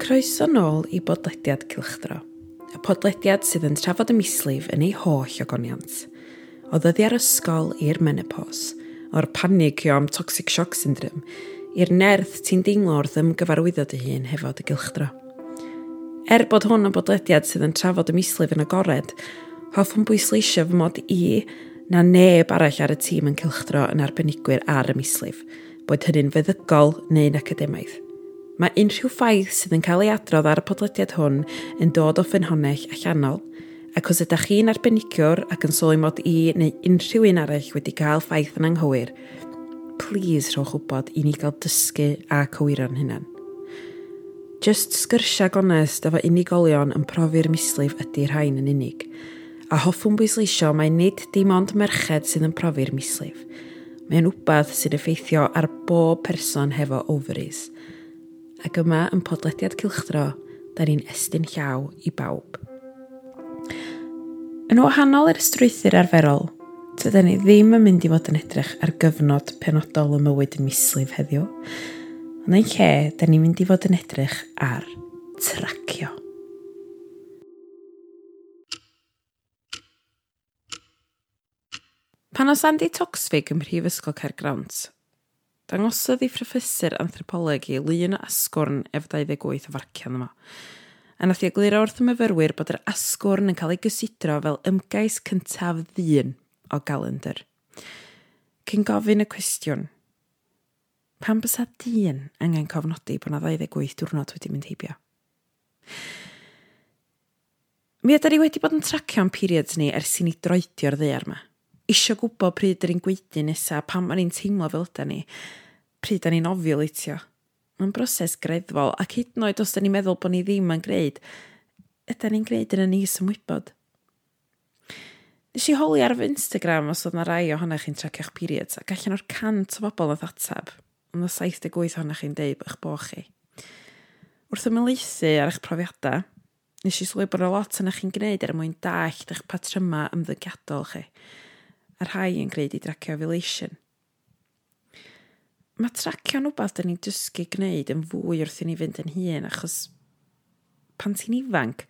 Croeso nôl i bodlediad Cylchdro, y podlediad sydd yn trafod y mislif yn ei holl ogoniant. O ddyddi ar ysgol i'r menopos, o'r panig am toxic shock syndrome, i'r nerth ti'n deimlo wrth ymgyfarwyddo dy hun hefo dy gylchdro. Er bod hwn yn bodlediad sydd yn trafod y mislif yn agored, hoff yn bwysleisio fy mod i na neb arall ar y tîm yn cylchdro yn arbenigwyr ar y mislif, boed hynny'n feddygol neu'n academaidd. Mae unrhyw ffaith sydd yn cael ei adrodd ar y podlediad hwn yn dod o ffynhonnell allanol, ac os ydych chi'n arbenigwr ac yn sôn mod i neu unrhyw un arall wedi cael ffaith yn anghywir, please rhowch wybod i ni gael dysgu a cywiro'n hunan. Just sgyrsia gonest efo unigolion yn profi'r mislif ydy'r rhain yn unig, a hoffwn bwysleisio mae nid dim ond merched sydd yn profi'r mislif. Mae'n wbath sy'n effeithio ar bob person hefo ovaries – ac yma yn podlediad cilchdro, da ni'n estyn llaw i bawb. Yn wahanol i'r strwythyr arferol, tydyn ni ddim yn mynd i fod yn edrych ar gyfnod penodol y mywyd mislif heddiw, ond ein lle, da ni'n mynd i fod yn edrych ar tracio. Pan o Andy Toxfig ym Mhrifysgol Caergrawnt, dangosodd ei phroffesur anthropoleg i lun o asgwrn F28 o farcian yma. A nath i egluro wrth y myfyrwyr bod yr asgwrn yn cael ei gysidro fel ymgais cyntaf ddyn o galendr. Cyn gofyn y cwestiwn, pan bysa dyn angen cofnodi bod yna 28 diwrnod wedi mynd heibio? Mi ydy ni wedi bod yn tracio'n periods ni ers i ni droedio'r ddear yma isio gwybod pryd yr un gweithio nesaf, pam ma'r un teimlo fel yda ni, pryd da ni'n ofio litio. Mae'n broses greddfol, ac hyd yn oed os da ni'n meddwl bod ni ddim yn greid, yda ni'n greid yn y ni symwybod. Nes i holi ar fy Instagram os oedd na rai ohonych chi'n tracio'ch periods, ac allan o'r cant o bobl oedd atab, ond o 78 ohonych chi'n deud eich bo chi. Wrth ymlaethu ar eich profiadau, nes i sylwi bod y lot yna chi'n gwneud er mwyn dallt eich patryma ymddygiadol chi a rhai yn gwneud i dracio ovulation. Mae tracio'n wbeth da ni'n dysgu gwneud yn fwy wrth i ni fynd yn hun achos pan ti'n ifanc,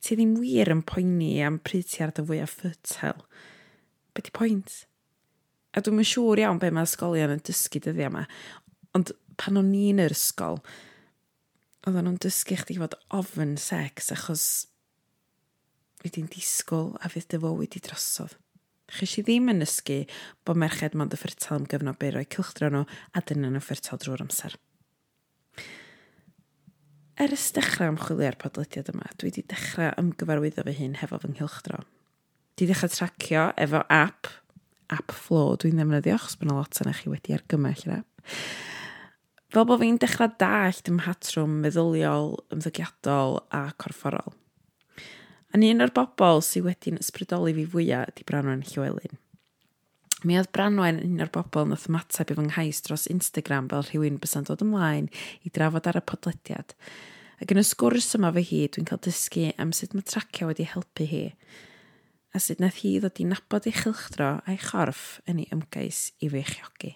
ti ddim wir yn poeni am pryd ti ar dy fwy a ffytel. Be di pwynt? A dwi'n yn siŵr iawn be mae ysgolion yn dysgu dyddiau yma, ond pan o'n ni'n yr ysgol, oedden nhw'n dysgu chdi fod ofyn sex achos wedi'n disgwyl a fydd dy fywyd i drosodd. Chys i ddim yn ysgu bod merched mond y ffyrtal am gyfnod byr o'i cylchdro nhw a dyn nhw'n ffyrtal drwy'r amser. Ers dechrau ymchwilio ar podlediad yma, dwi wedi dechrau ymgyfarwyddo fy hun hefo fy nghylchdro. Di ddechrau tracio efo app, app Flow dwi'n ddefnyddio, achos bod yna lot yna chi wedi argymell yr app. Fel bod fi'n dechrau dallt ym mhatrwm meddyliol, ymddygiadol a corfforol. Yn un o'r bobl sydd wedi'n ysbrydoli fi fwyaf ydy Branwen Llywelyn. Mi oedd Branwen yn un o'r bobl nath ymateb i fy nghais dros Instagram fel rhywun bysa'n dod ymlaen i drafod ar y podlediad. Ac yn y sgwrs yma fy hi, dwi'n cael dysgu am sut mae tracio wedi helpu hi a sut nath hi ddod i nabod ei chylchdro a'i chorff yn ei ymgais i feichiogi.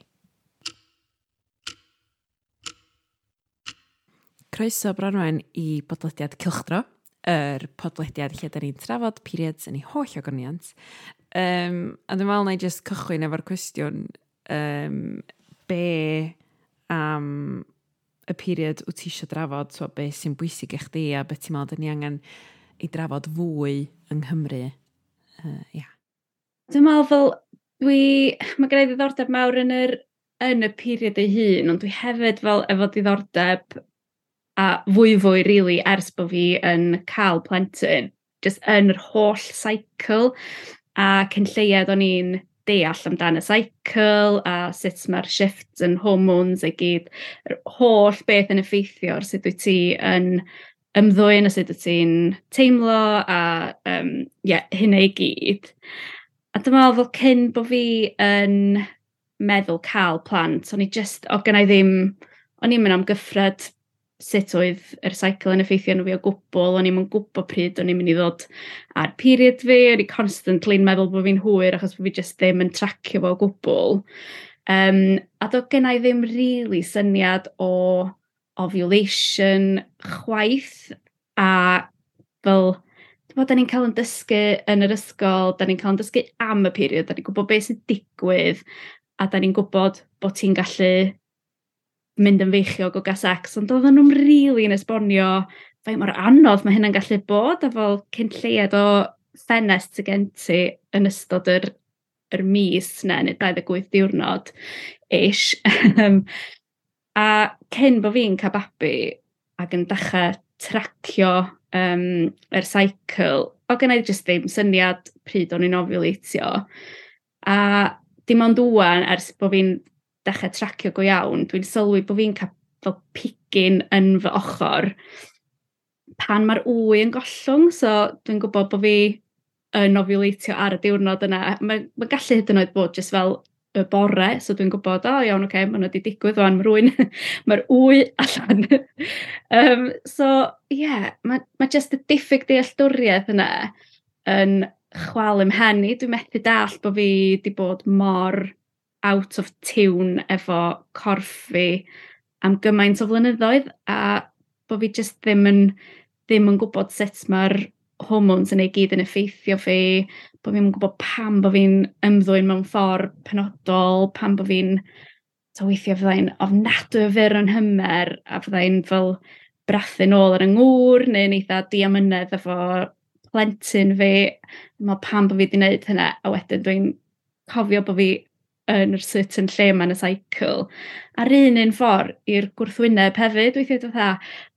Croeso Branwen i bodlediad Cylchdro yr podlediad lle da ni'n trafod periods yn ei holl ogoniant. Um, a dwi'n meddwl na i just cychwyn efo'r cwestiwn um, be am y period wyt ti eisiau drafod, so be sy'n bwysig i chdi a beth ti'n meddwl da ni angen i drafod fwy yng Nghymru. Uh, yeah. Dwi'n meddwl fel, dwi, mae gen i ddiddordeb mawr yn yr, yn y period ei hun, ond dwi hefyd fel efo diddordeb a fwy fwy rili really, ers bod fi yn cael plentyn, just yn yr holl cycle a cyn lleiad o'n i'n deall amdano y cycle a sut mae'r shifts yn hormones i gyd, yr holl beth yn effeithio ar sut wyt ti yn ymddwyn a sut wyt ti'n teimlo a um, yeah, hynna i gyd. A dyma fel cyn bod fi yn meddwl cael plant, o'n i just, o gynnau ddim, o'n i'n mynd am gyffred sut oedd yr cycle yn effeithio nhw fi o gwbl, o'n i'n gwybod pryd o'n i'n mynd i ddod ar period fi, o'n i constantly'n meddwl bod fi'n hwyr achos bod fi just ddim yn tracio fo o gwbl. Um, a do gen i ddim really syniad o ovulation chwaith a fel bod da ni'n cael yn dysgu yn yr ysgol, da ni'n cael yn dysgu am y period, da ni'n gwybod beth sy'n digwydd a da ni'n gwybod bod ti'n gallu mynd yn feichiog o gas ex, ond oedden nhw'n rili really yn esbonio fe mor anodd mae hynna'n gallu bod a fel cyn lleiad o ffenest sy gen ti yn ystod yr, yr mis na, neu 28 diwrnod ish. a cyn bod fi'n cael babi ac yn dechrau tracio um, er cycle, o gen jyst ddim syniad pryd o'n i'n ofiwlatio. A dim ond wwan ers bod fi'n dechrau tracio go iawn, dwi'n sylwi bod fi'n cael fel pigyn yn fy ochr pan mae'r wy yn gollwng, so dwi'n gwybod bod fi yn ofiwleitio ar y diwrnod yna. Mae'n ma gallu hyd yn oed bod jyst fel y bore, so dwi'n gwybod, o oh, iawn, oce, okay, mae nhw wedi digwydd o'n rwy'n, mae'r wy allan. um, so, ie, yeah, mae ma jyst y diffyg dealltwriaeth yna yn chwal ym hen i. Dwi'n methu dall bod fi wedi bod mor out of tune efo corff fi am gymaint o flynyddoedd a bod fi jyst ddim yn, ddim yn gwybod sut mae'r hormones yn ei gyd yn effeithio fi, bod fi'n gwybod pam bod fi'n ymddwyn mewn ffordd penodol, pam bod fi'n so weithio fyddai'n ofnadwy o fyr yn hymer a fyddai'n fel brathu nôl ar y ngŵr neu'n eitha diamynedd efo plentyn fi. Mae pam bod fi wedi gwneud hynna a wedyn dwi'n cofio bod fi yn yr certain lle mae'n y cycle. A'r un un ffordd i'r gwrthwyneb hefyd, weithiau dwi'n e? dda,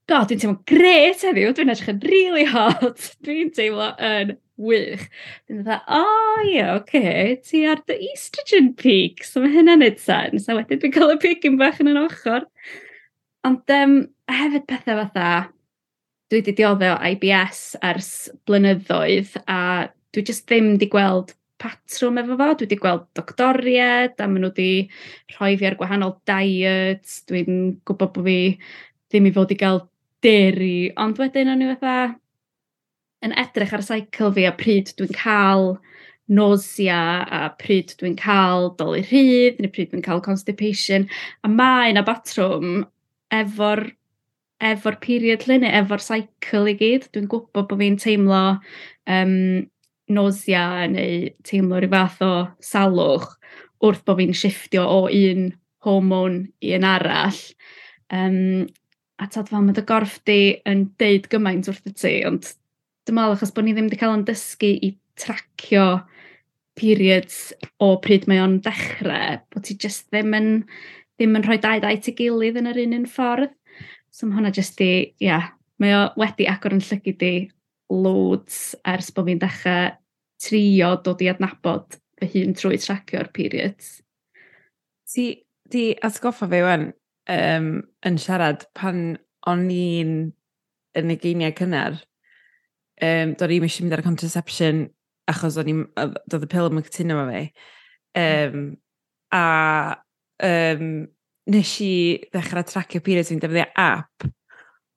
god, dwi'n teimlo gret heddiw, dwi'n edrych yn really hot, dwi'n teimlo yn wych. Dwi'n dweud, o oh, ie, yeah, oce, okay. ti ar dy estrogen peak, so mae hynna'n neud sens, a wedyn dwi'n cael y peak yn bach yn yn ochr. Ond um, hefyd pethau fatha, dwi wedi dioddio IBS ers blynyddoedd, a dwi jyst ddim wedi gweld patrwm efo fo. Dwi wedi gweld doctoried, a maen nhw wedi rhoi fi ar gwahanol diet. Dwi'n gwybod bod fi ddim i fod i gael deri, ond wedyn o'n i fatha yn edrych ar y cycle fi a pryd dwi'n cael nausea a pryd dwi'n cael dolu rhydd neu pryd dwi'n cael constipation. A mae yna batrwm efo'r efo'r period lle neu efo'r cycle i gyd. Dwi'n gwybod bod fi'n teimlo um, nausea neu teimlo rhyw fath o salwch wrth bod fi'n shifftio o un hormon i un arall. Um, a tad fel mae dy gorff di yn deud gymaint wrth y ti, ond dwi'n meddwl achos bod ni ddim wedi cael yn dysgu i tracio periods o pryd mae o'n dechrau, bod ti just ddim yn, ddim yn rhoi dau dau ti gilydd yn yr un un ffordd. So mae hwnna jyst di, ia, yeah, mae o wedi agor yn llygu di loads ers bod fi'n dechrau trio dod i adnabod fy hun trwy tracio'r periods. Ti, di atgoffa fe wan um, yn siarad pan o'n i'n yn y geiniau cynnar, um, do'n i'n eisiau mynd ar y contraception achos o'n i'n, doedd y pil yn cytuno efo fi. Um, a um, nes i ddechrau tracio periods fi'n defnyddio app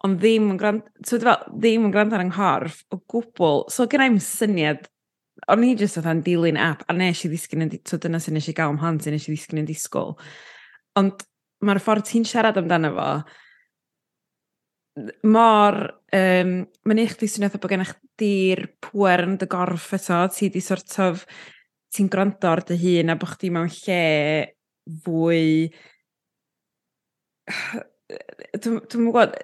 ond ddim yn gwrando, so fel, ddim yn gwrando ar ynghorff o gwbl. So gen i'n syniad, o'n i jyst oedd yn dilyn app, a nes i ddisgyn yn, so dyna sy'n nes i gael ymhant, sy'n nes i ddisgyn yn disgwyl. Ond mae'r ffordd ti'n siarad amdano fo, mor, um, mae'n eich di swnio bod gennych di'r pwer yn dy gorff eto, ti di sort of, ti'n gwrando ar dy hun a bod chdi mewn lle fwy... Dwi'n gwybod,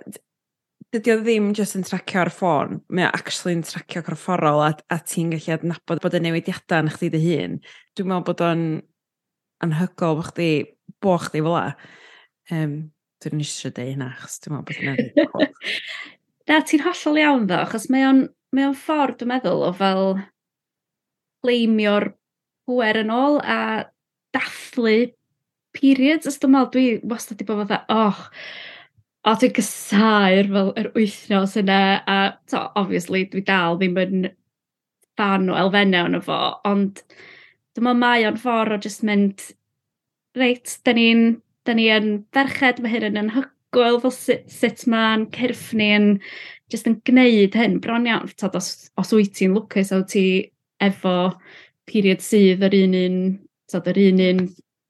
dydy o ddim just yn tracio ar ffôn, mae o actually yn tracio corfforol a, a ti'n gallu adnabod bod y newidiadau yn chdi dy hun. Dwi'n meddwl bod o'n anhygol bod chdi, bo chdi fel la. Um, dwi'n eisiau dweud hynna, achos dwi'n meddwl bod hynna'n Na, ti'n hollol iawn ddo, achos mae o'n mae o'n ffordd, dwi'n meddwl, o fel gleimio'r pwer yn ôl a dathlu periods. Os dwi'n meddwl, dwi wastad wedi bod fatha, och, o dwi'n gysau'r fel yr wythnos yna, a to, obviously dwi dal ddim yn fan o elfennau o'n fo, ond dwi'n meddwl mae o'n ffordd o just mynd, reit, da ni'n da ni yn ferched, mae hyn yn anhygoel fel sut, sut mae'n cyrff ni yn just yn gwneud hyn bron iawn. Tad, os, os wyt ti'n lwcus o ti efo period sydd yr un un, tad, yr un un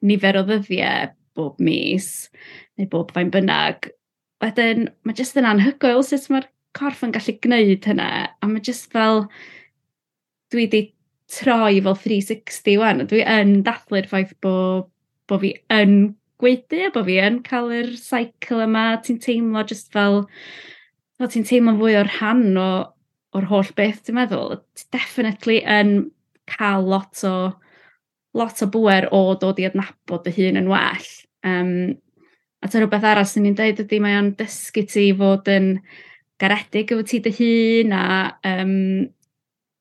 nifer o ddyddiau bob mis neu bob fain bynnag, wedyn, mae jyst yn anhygoel sut mae'r corff yn gallu gwneud hynna, a mae jyst fel, dwi wedi troi fel 360 wan, dwi yn dathlu'r ffaith bod bo fi yn gweithio, bod fi yn cael yr cycle yma, ti'n teimlo jyst fel, fel ti'n teimlo fwy o'r rhan o, o'r holl beth, dwi'n meddwl, ti'n definitely yn cael lot o, lot o bwer o dod i adnabod dy hun yn well. Um, A ta rhywbeth arall sy'n ni'n dweud ydy mae o'n dysgu ti fod yn garedig efo ti dy hun a um,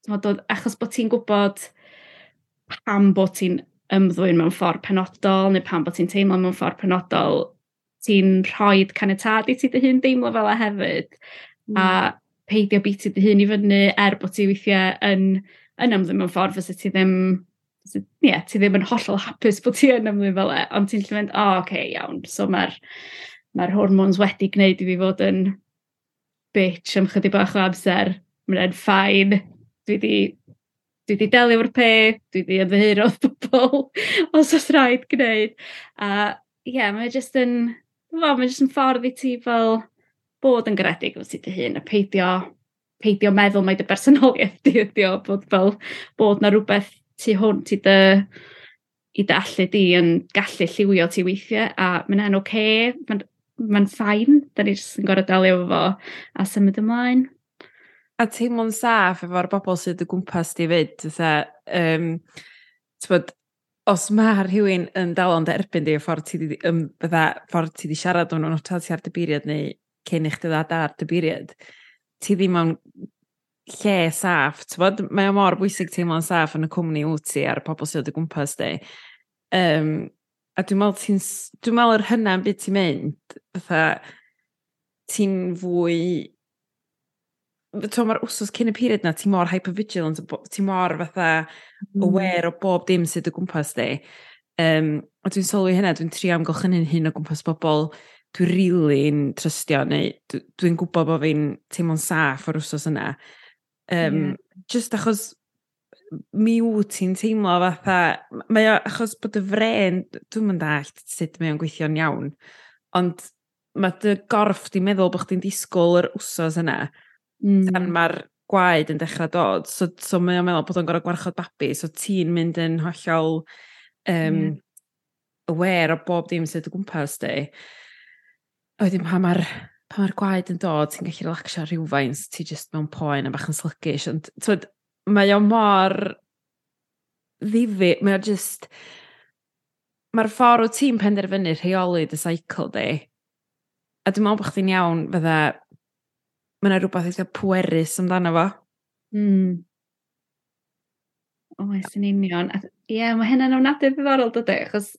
bod, achos bod ti'n gwybod pam bod ti'n ymddwyn mewn ffordd penodol neu pam bod ti'n teimlo mewn ffordd penodol, ti'n rhoi canetad i ti dy hun deimlo fel a hefyd. Mm. A peidio biti dy hun i fyny er bod ti weithiau yn, yn ymddwyn mewn ffordd fysa ti ddim yeah, ti ddim yn hollol hapus bod ti yn ymwneud fel e, ond ti'n lle mynd, o, oh, okay, iawn, so mae'r mae hormones wedi gwneud i fi fod yn bitch am chydig bach o amser, mae'n ffain, dwi di dwi wedi delio efo'r pe, dwi wedi ymddeheuro bobl os oes rhaid gwneud. A ie, yeah, mae'n jyst yn, fo, mae jyst yn ffordd i ti fel bod yn garedig efo ti dy hun a peidio, peidio meddwl mae dy bersonoliaeth di ydi o, bod fel bod na rhywbeth tu hwnt i dy i dy allu di yn gallu lliwio ti weithiau a mae'n enw ce, mae'n mae'n ffain, da ni jyst yn gorau delio efo fo a symud ymlaen. A teimlo'n saff efo'r bobl sydd y gwmpas di fyd, fatha, um, bod, os mae rhywun yn dal ond erbyn di, ffordd ti di, um, bydda, ffordd ti di siarad o'n nhw'n otal ti ar dy neu cyn i chdi ddad ar dy ti ddim yn lle saff. Tybod, mae o mor bwysig teimlo'n saff yn y cwmni wyt ti a'r pobl sydd o gwmpas di. Um, a dwi'n meddwl ti'n... Dwi'n meddwl yr hynna'n byd ti'n mynd, fatha, ti'n fwy... Mae'r wsos cyn y period na, ti mor hypervigilant, ti mor fatha mm-hmm. aware o bob dim sydd o gwmpas di. Um, a dwi'n sylwi hynna, dwi'n trio amgylchyn hyn hyn o gwmpas bobl dwi'n rili'n really trystio, neu dwi'n gwybod bod fi'n teimlo'n saff o'r wsos yna. Um, yeah. Just achos mi wyt ti'n teimlo fatha, mae o achos bod y fren, dwi'n mynd allt sut mae o'n gweithio'n iawn, ond mae dy gorff di meddwl bod chdi'n disgwyl yr wsos yna, mm. tan mae'r gwaed yn dechrau dod, so, so mae o'n meddwl bod o'n gorau gwarchod babi, so ti'n mynd yn hollol um, mm. aware o bob dim sydd o gwmpas di. Oedden pa mae'r pa mae'r gwaed yn dod, ti'n gallu relaxio rhywfaint, ti just mewn poen a bach yn slygis, ond twyd, mae o mor ddifi, mae o just... mae'r ffordd o ti'n penderfynu rheoli dy cycle di, a dwi'n meddwl bod chdi'n iawn fydda, mae yna rhywbeth eitha pwerus amdano fo. Mm. Oes, yn union. Ie, yeah, mae hynna'n ofnadwy ddiddorol, dydy, achos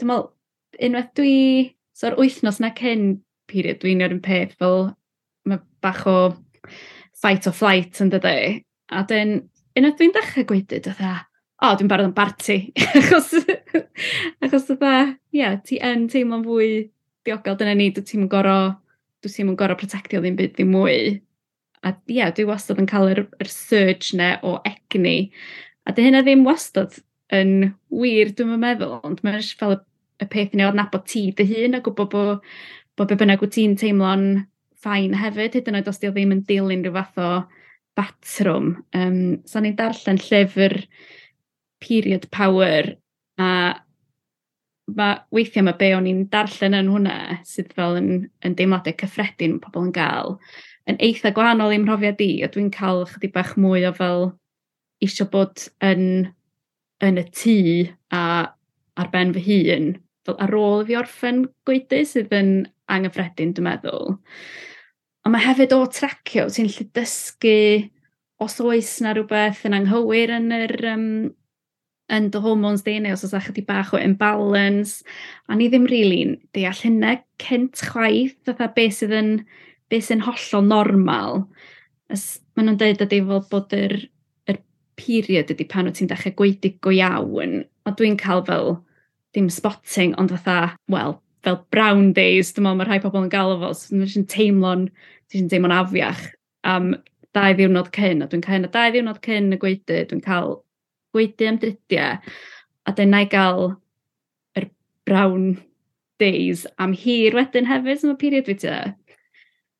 dwi'n meddwl, unwaith dwi, so'r wythnos na cyn period dwi'n yr un peth fel mae bach o fight or flight yn dydy. A dyn, unwaith dwi'n dechrau gweud dydw o, oh, dwi'n barod yn barti. achos, achos dydw yeah, ti yn teimlo'n fwy diogel dyna ni, dwi'n ti'n gorau, dwi ti'n gorau protectio ddim byd ddim mwy. A ie, yeah, dwi wastad yn cael yr, yr surge ne o egni. A dy hynna ddim wastad yn wir, dwi'n meddwl, ond mae'n fel y, y peth ni o adnabod ti dy hun a gwybod bod bod be bynnag wyt ti'n teimlo'n ffain hefyd, hyd yn oed os di o ddim yn dilyn rhyw fath o batrwm. Um, so ni'n darllen llyfr Period Power a ma, weithiau mae be o'n i'n darllen yn hwnna sydd fel yn, yn deimladau cyffredin pobl yn gael yn eitha gwahanol i'n mhrofiad i, a dwi'n cael chydig bach mwy o fel eisiau bod yn, yn y tŷ a ar ben fy hun fel ar ôl fi orffen goedu sydd yn anghyffredin, dwi'n meddwl. Ond mae hefyd o tracio, ti'n lle dysgu os oes na rhywbeth yn anghywir yn yr um, yn dy hormones di neu os oes achos bach o imbalance. A ni ddim rili'n really deall hynna. Cynt chwaith fatha beth sydd yn beth sy'n hollol normal. As, maen nhw'n dweud ydy fel bod yr, yr period ydy pan wyt ti'n dechrau gweud go iawn. A dwi'n cael fel dim spotting, ond fatha, wel, fel brown days, dwi'n meddwl mae rhai pobl yn galw fo, so dwi'n sy'n teimlo'n, dwi'n teimlo'n afiach am dau ddiwrnod cyn, a dwi'n cael yna dau ddiwrnod cyn y gweidu, dwi'n cael gweidu am dridiau, a dyna i gael yr brown days am hir wedyn hefyd yn y period fi te.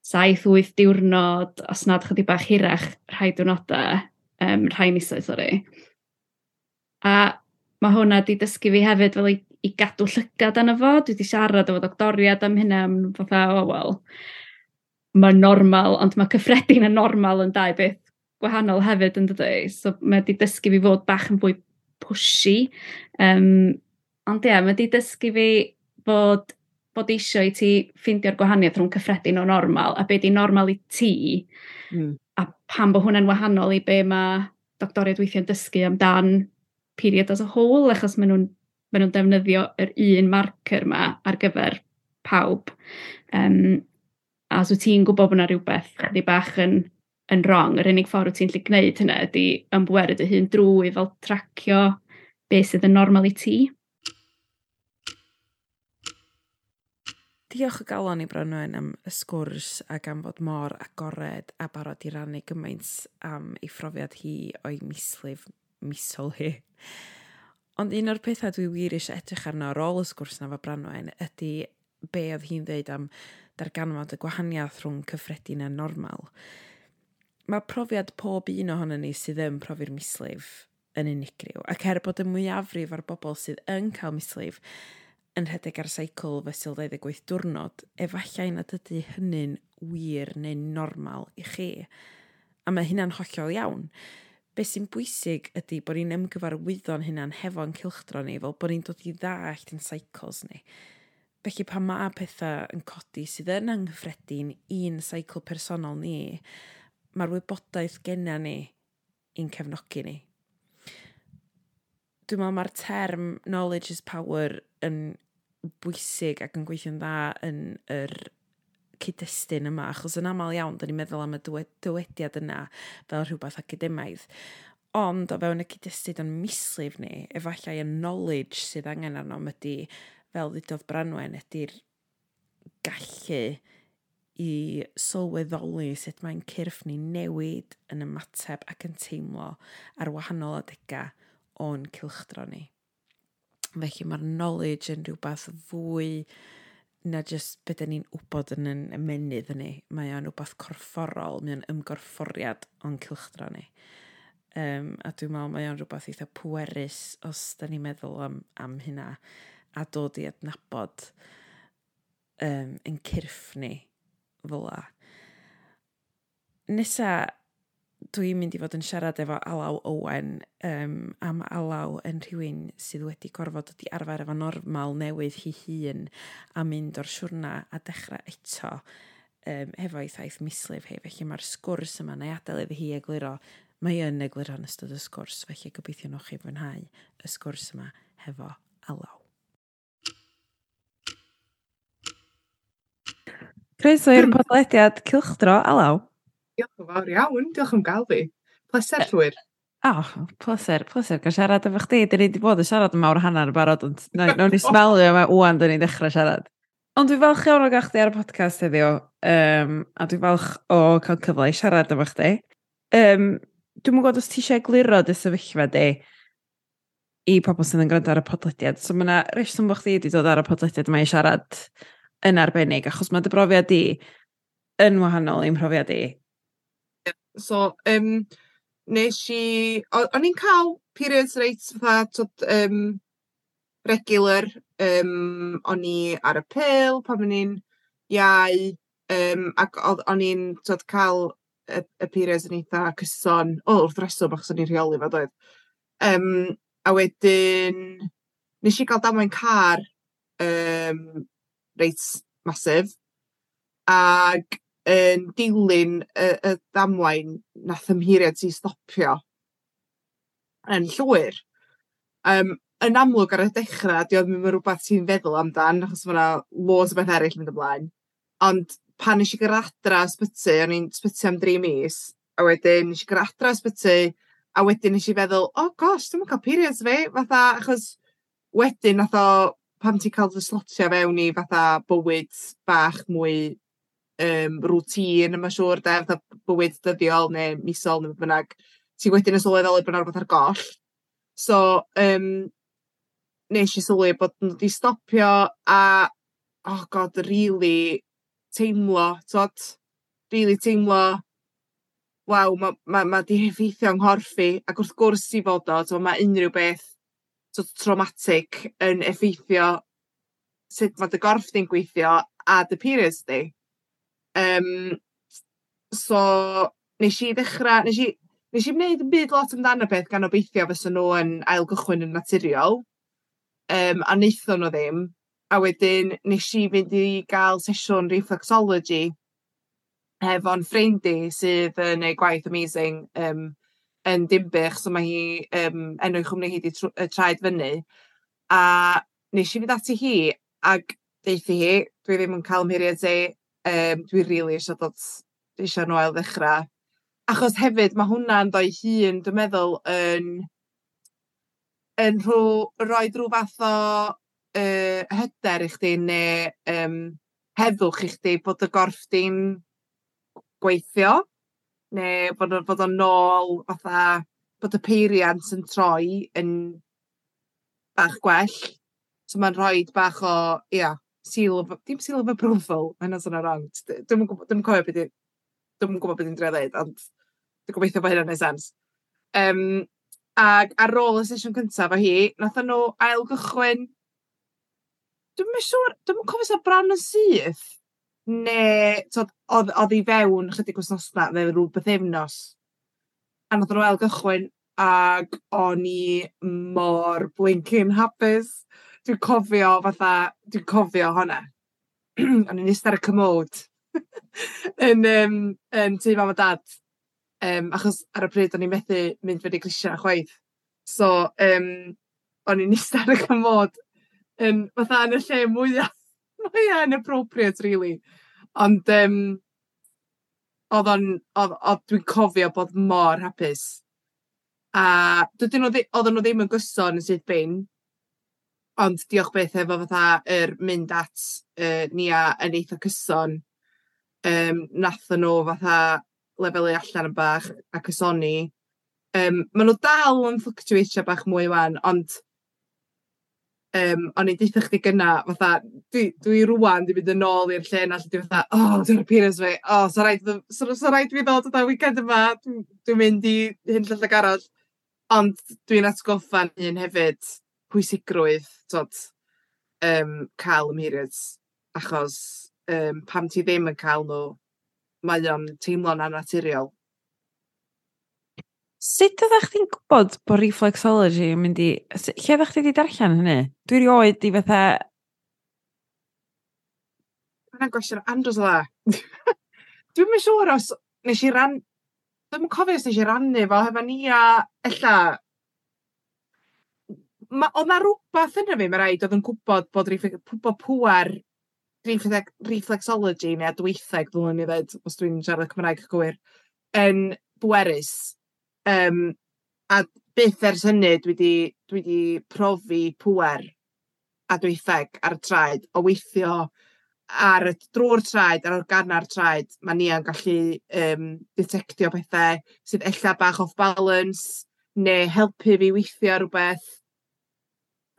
Saith, wyth diwrnod, os nad chydig bach hirach rhai diwrnodau, um, rhai misoedd, sori. A mae hwnna wedi dysgu fi hefyd fel i, i gadw llygad yna fo. Dwi wedi siarad efo doctoriad am hynna, am fatha, o oh, wel, mae'n normal, ond mae cyffredin yn normal yn dau beth gwahanol hefyd yn dydy. So mae wedi dysgu fi fod bach yn fwy pushy. Um, ond ie, yeah, mae wedi dysgu fi fod bod eisiau i ti ffeindio'r gwahaniaeth rhwng cyffredin o normal a be di normal i ti mm. a pan bod hwnna'n wahanol i be mae doctoriad weithio'n dysgu amdan period as a whole, achos maen nhw'n maen nhw'n defnyddio yr un marker yma ar gyfer pawb. Um, a os wyt ti'n gwybod bod yna rhywbeth chdi bach yn, yn wrong, yr unig ffordd wyt ti'n lli gwneud hynny ydy ymbwered y hun drwy fel tracio beth sydd yn normal i ti. Diolch o galon i Branwen am y sgwrs ac am fod mor agored a barod i rannu gymaint am ei phrofiad hi o'i mislif misol hi. Ond un o'r pethau dwi wir eisiau edrych arno ar ôl y sgwrs na fo Branwen ydy be oedd hi'n dweud am darganfod y gwahaniaeth rhwng cyffredin a normal. Mae profiad pob un ohono ni sydd yn profi'r mislif yn unigryw, ac er bod y mwyafrif ar bobl sydd yn cael mislif yn rhedeg ar seicl fesul 28 diwrnod, efallai nad ydy hynny'n wir neu normal i chi. A mae hynna'n hollol iawn. Be sy'n bwysig ydy bod ni'n ymgyfarwyddo'n hynna'n hefo'n cilchdro ni, fel bod ni'n dod i ddallt yn cycles ni. Felly pa mae pethau yn codi sydd yn anghyffredin i'n seicl personol ni, mae'r wybodaeth genna ni i'n cefnogi ni. Dwi'n meddwl mae'r term knowledge is power yn bwysig ac yn gweithio'n dda yn yr cyd-destun yma, achos yn aml iawn, da ni'n meddwl am y dywediad yna fel rhywbeth academaidd. Ond o fewn y cyd-destun yn mislif ni, efallai y knowledge sydd angen arno ydy, fel ddudodd Branwen, ydy'r gallu i sylweddoli sut mae'n cyrff ni newid yn ymateb ac yn teimlo ar wahanol adegau o'n cilchdro ni. Felly mae'r knowledge yn rhywbeth fwy na jyst beth ni'n wybod yn yn ymenydd yn ni. Mae o'n rhywbeth corfforol, mae o'n ymgorfforiad o'n cilchdra ni. Um, a dwi'n meddwl mae o'n rhywbeth eitha pwerus os da ni'n meddwl am, am hynna a dod i adnabod um, yn cyrff ni fel la. Nesa, dwi'n mynd i fod yn siarad efo Alaw Owen um, am Alaw yn rhywun sydd wedi gorfod wedi arfer efo normal newydd hi hun a mynd o'r siwrna a dechrau eto um, efo ei thaith mislif hi. Felly mae'r sgwrs yma neu adael iddi hi egluro, mae yn egluro yn ystod y sgwrs, felly gobeithio nhw'ch chi fwynhau y sgwrs yma hefo Alaw. Croeso i'r podlediad Cylchdro Alaw. Diolch yn fawr iawn, diolch am gael fi. Pleser llwyr. O, oh, pleser, pleser gael siarad efo chdi. Dyn ni wedi bod yn siarad yn mawr hanner barod, ond nawn ni smelio yma wwan dyn ni'n dechrau siarad. Ond dwi'n falch iawn o gael chdi ar y podcast heddiw, um, a dwi'n falch o cael cyfle i siarad efo chdi. Um, dwi'n gwybod os ti eisiau gliro dy sefyllfa di i pobl sydd yn gwrando ar y podlediad. So mae yna reswm bod chdi wedi dod ar y podlediad yma i siarad yn arbennig, achos mae dy brofiad di yn wahanol i'n profiad i So um, nes i o'n i'n cael periods reit fatha t'od um, regular Um, o'n i ar y pil pan o'n i'n iau Um, ac o'n i'n cael y y periods yn eitha cyson O, wrth reswm achos o'n i'n rheoli fo doedd? Um, a wedyn nes i gael damwain car um, reit masif. Ac yn dilyn y y ddamwain nath ymhiriad mheiriant stopio yn llwyr. Um, yn amlwg ar y dechrau, 'di o'm yn rhywbeth ti'n feddwl amdan achos mae yna loads o beth eraill mynd ymlaen ond pan nesh i gyrra adra ysbyty o'n i'n sbyty am dri mis a wedyn nesh i gyrra adra ysbyty a wedyn nes i feddwl oh gosh dwi'n cael periods fi fatha achos wedyn nath o pan ti'n cael dy slotio fewn i fatha bywyd bach mwy um, rŵtín, yma siŵr, de, fatha bywyd dyddiol neu misol neu bynnag, ti wedyn yn sylweddoli bod 'na rwbeth ar goll. So, um, nes i sylwi bod nhw wedi stopio a, oh god, really teimlo, t'od? really teimlo, waw, ma, ma, ma 'di effeithio yng nghorffi. Ac wrth gwrs 'i fod o, tod, mae unrhyw beth t'od traumatic yn effeithio sut mae dy gorff di'n gweithio a dy periods di. Um, so nes i ddechrau, nes i nes i wneud yn byd lot amdano y peth gan obeithio fysen nhw yn ailgychwyn yn naturiol. Um, a wnaethon nhw ddim. A wedyn nes i fynd i gael sesiwn reflexology efo'n ffrind i sydd yn ei gwaith amazing um, yn dimbych, so mae hi um, enw i chwmni hi wedi Traed Fyny. A nes i fynd ati hi ac deithi hi dwi ddim yn cael mheiriad ei, um, dwi rili really eisiau dod eisiau nhw ail ddechrau. Achos hefyd mae hwnna'n ddoi hun dwi'n meddwl yn yn rhw- roid rhyw fath o uh, hyder i chdi neu um, heddwch i chdi bod y gorff di'n gweithio neu bod bod o'n nôl fatha bod y peiriant yn troi yn bach gwell so mae'n rhoi bach o ia seal of... Dim seal of approval, mae hynna'n sôn wrong. Dwi'n cofio beth Dwi'n gwybod beth i'n dre ond dwi'n gobeithio bod hynna'n gwneud sens. Um, ac ar ôl y sesiwn cyntaf o hi, nath nhw ail gychwyn... Dwi'n mynd siŵr, dwi'n cofio sa bran yn syth. Ne, oedd hi fewn chydig wsnosna, neu rhyw bythefnos. A nath nhw ail gychwyn, ac o'n i mor blinking hapus. Dwi'n cofio fatha, dwi'n cofio honna. o'n i'n eistedd ar y cymod yn, um, yn tu mam a dad. Um, achos ar y pryd o'n i'n methu mynd fyny grisiau chwaith. So, um, o'n i'n eistedd ar y cymod yn, fatha yn y lle mwyaf, mwyaf inappropriate, really. Ond, um, oedd o'n, oedd, oedd dwi'n cofio bod mor hapus. A dydyn nhw, oedden nhw ddim yn gyson yn sydd bein, Ond diolch beth efo fatha yr er mynd at yy nia yn eitha cyson. Um, nath nhw fatha lefelu allan yn bach a cysoni. Um, maen nhw dal yn fluctuatio bach mwy 'wan ond um, o'n i'n deitha chdi gynnau fatha dwi dwi rwan, 'di mynd yn ôl i'r lle 'na lle fatha "o dwi'n peiriant fi. O 'sa so rhaid, so, so rhaid i fi ddod fatha weekend yma. Dwi'n dwi mynd i hyn llall ag arall" ond dwi'n atgoffa'n un hefyd pwysigrwydd t'od um, cael y achos um, pam ti ddim yn cael nhw mae o'n teimlo'n anaturiol. Sut oddach chdi'n gwybod bod reflexology yn mynd i... Lle oeddach chdi wedi darllen hynny? Dwi rioed i fatha... Mae'n gwestiwn andros o dda. Dwi'n mynd siŵr os nes i ran... Dwi'n yn cofio os nes i rannu fo hefo ni a ella ma' o'dd 'na rhywbeth yna fi mae rhaid oedd yn gwybod bod rife- bod pŵar reflexology neu dwyieitheg ddylwn i ddweud, os dwi'n siarad Cymraeg cywir yn bwerus Um, a byth ers hynny dwi wedi, dwi wedi profi pwer a dwyieitheg ar y traed o weithio ar y drwy'r traed ar organa'r traed mae ni yn gallu um, detectio pethau sydd ella bach off balance neu helpu fi weithio rhywbeth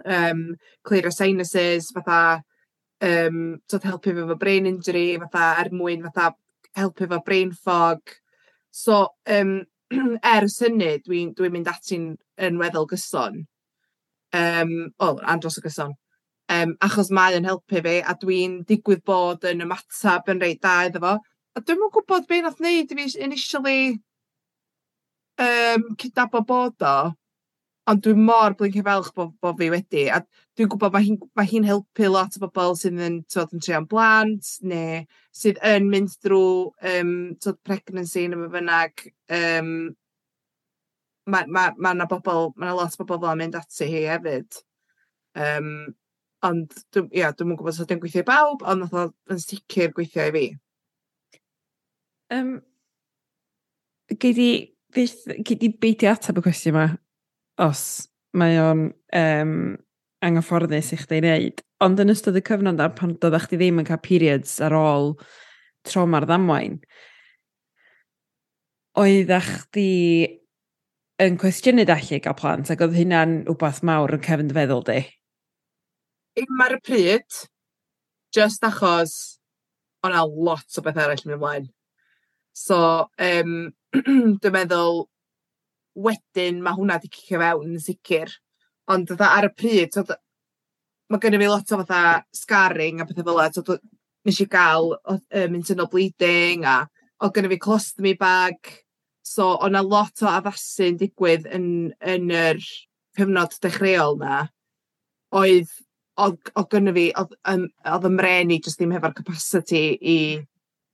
um, clear sinuses fatha um, t'od helpu fi efo brain injury fatha er mwyn fatha helpu efo brain fog so um, ers hynny dwi'n dwi mynd ati'n yn weddol gyson Um, o, am dros y gyson Um, achos mae yn helpu fi a dwi'n digwydd bod yn ymatab yn reit da iddo fo a dwi'n mwyn gwybod beth nath wneud i fi initially um, cydnabod bod o. Ond dwi'n mor blinkin falch bod bo' fi wedi, a dwi'n gwybod mae hi'n hi helpu lot o bobl sydd yn t'wod yn treulon blant neu sydd yn mynd drwy um, t'od pregnancy ne' fynnag. Um, mae ma' ma' ma' 'na bobol ma' 'na lot o bobl fel 'na'n mynd ati hi hefyd Um, ond dwi'n ia dwi gwybod gwbod os ydi gweithio i bawb ond nath o yn sicir gweithio i fi. Um, gei di gei di beidio atab y cwestiwn yma, os mae o'n um, anghyfforddus i chdi wneud. Ond yn ystod y cyfnod na, pan doeddech chdi ddim yn cael periods ar ôl trauma'r ddamwain, oeddech chdi yn cwestiynu dallu gael plant, ac oedd hynna'n wbath mawr yn cefn dy feddwl di? Dim ar y pryd, just achos o'na lot o beth arall yn ymlaen. So, um, dwi'n meddwl wedyn mae hwnna 'di cicio fewn yn sicr. ond fatha ar y pryd t'od ma' gynno fi lot o fatha scarring a pethe fela t'od w- nesh i ga'l um, internal bleeding a o'dd gynno fi colostomy bag so o' 'na lot o addasu'n digwydd yn yn yr cyfnod dechreuol 'na oedd oedd o'dd gynno fi oedd yym o'dd 'y mhren i jyst ddim hefo'r capacity i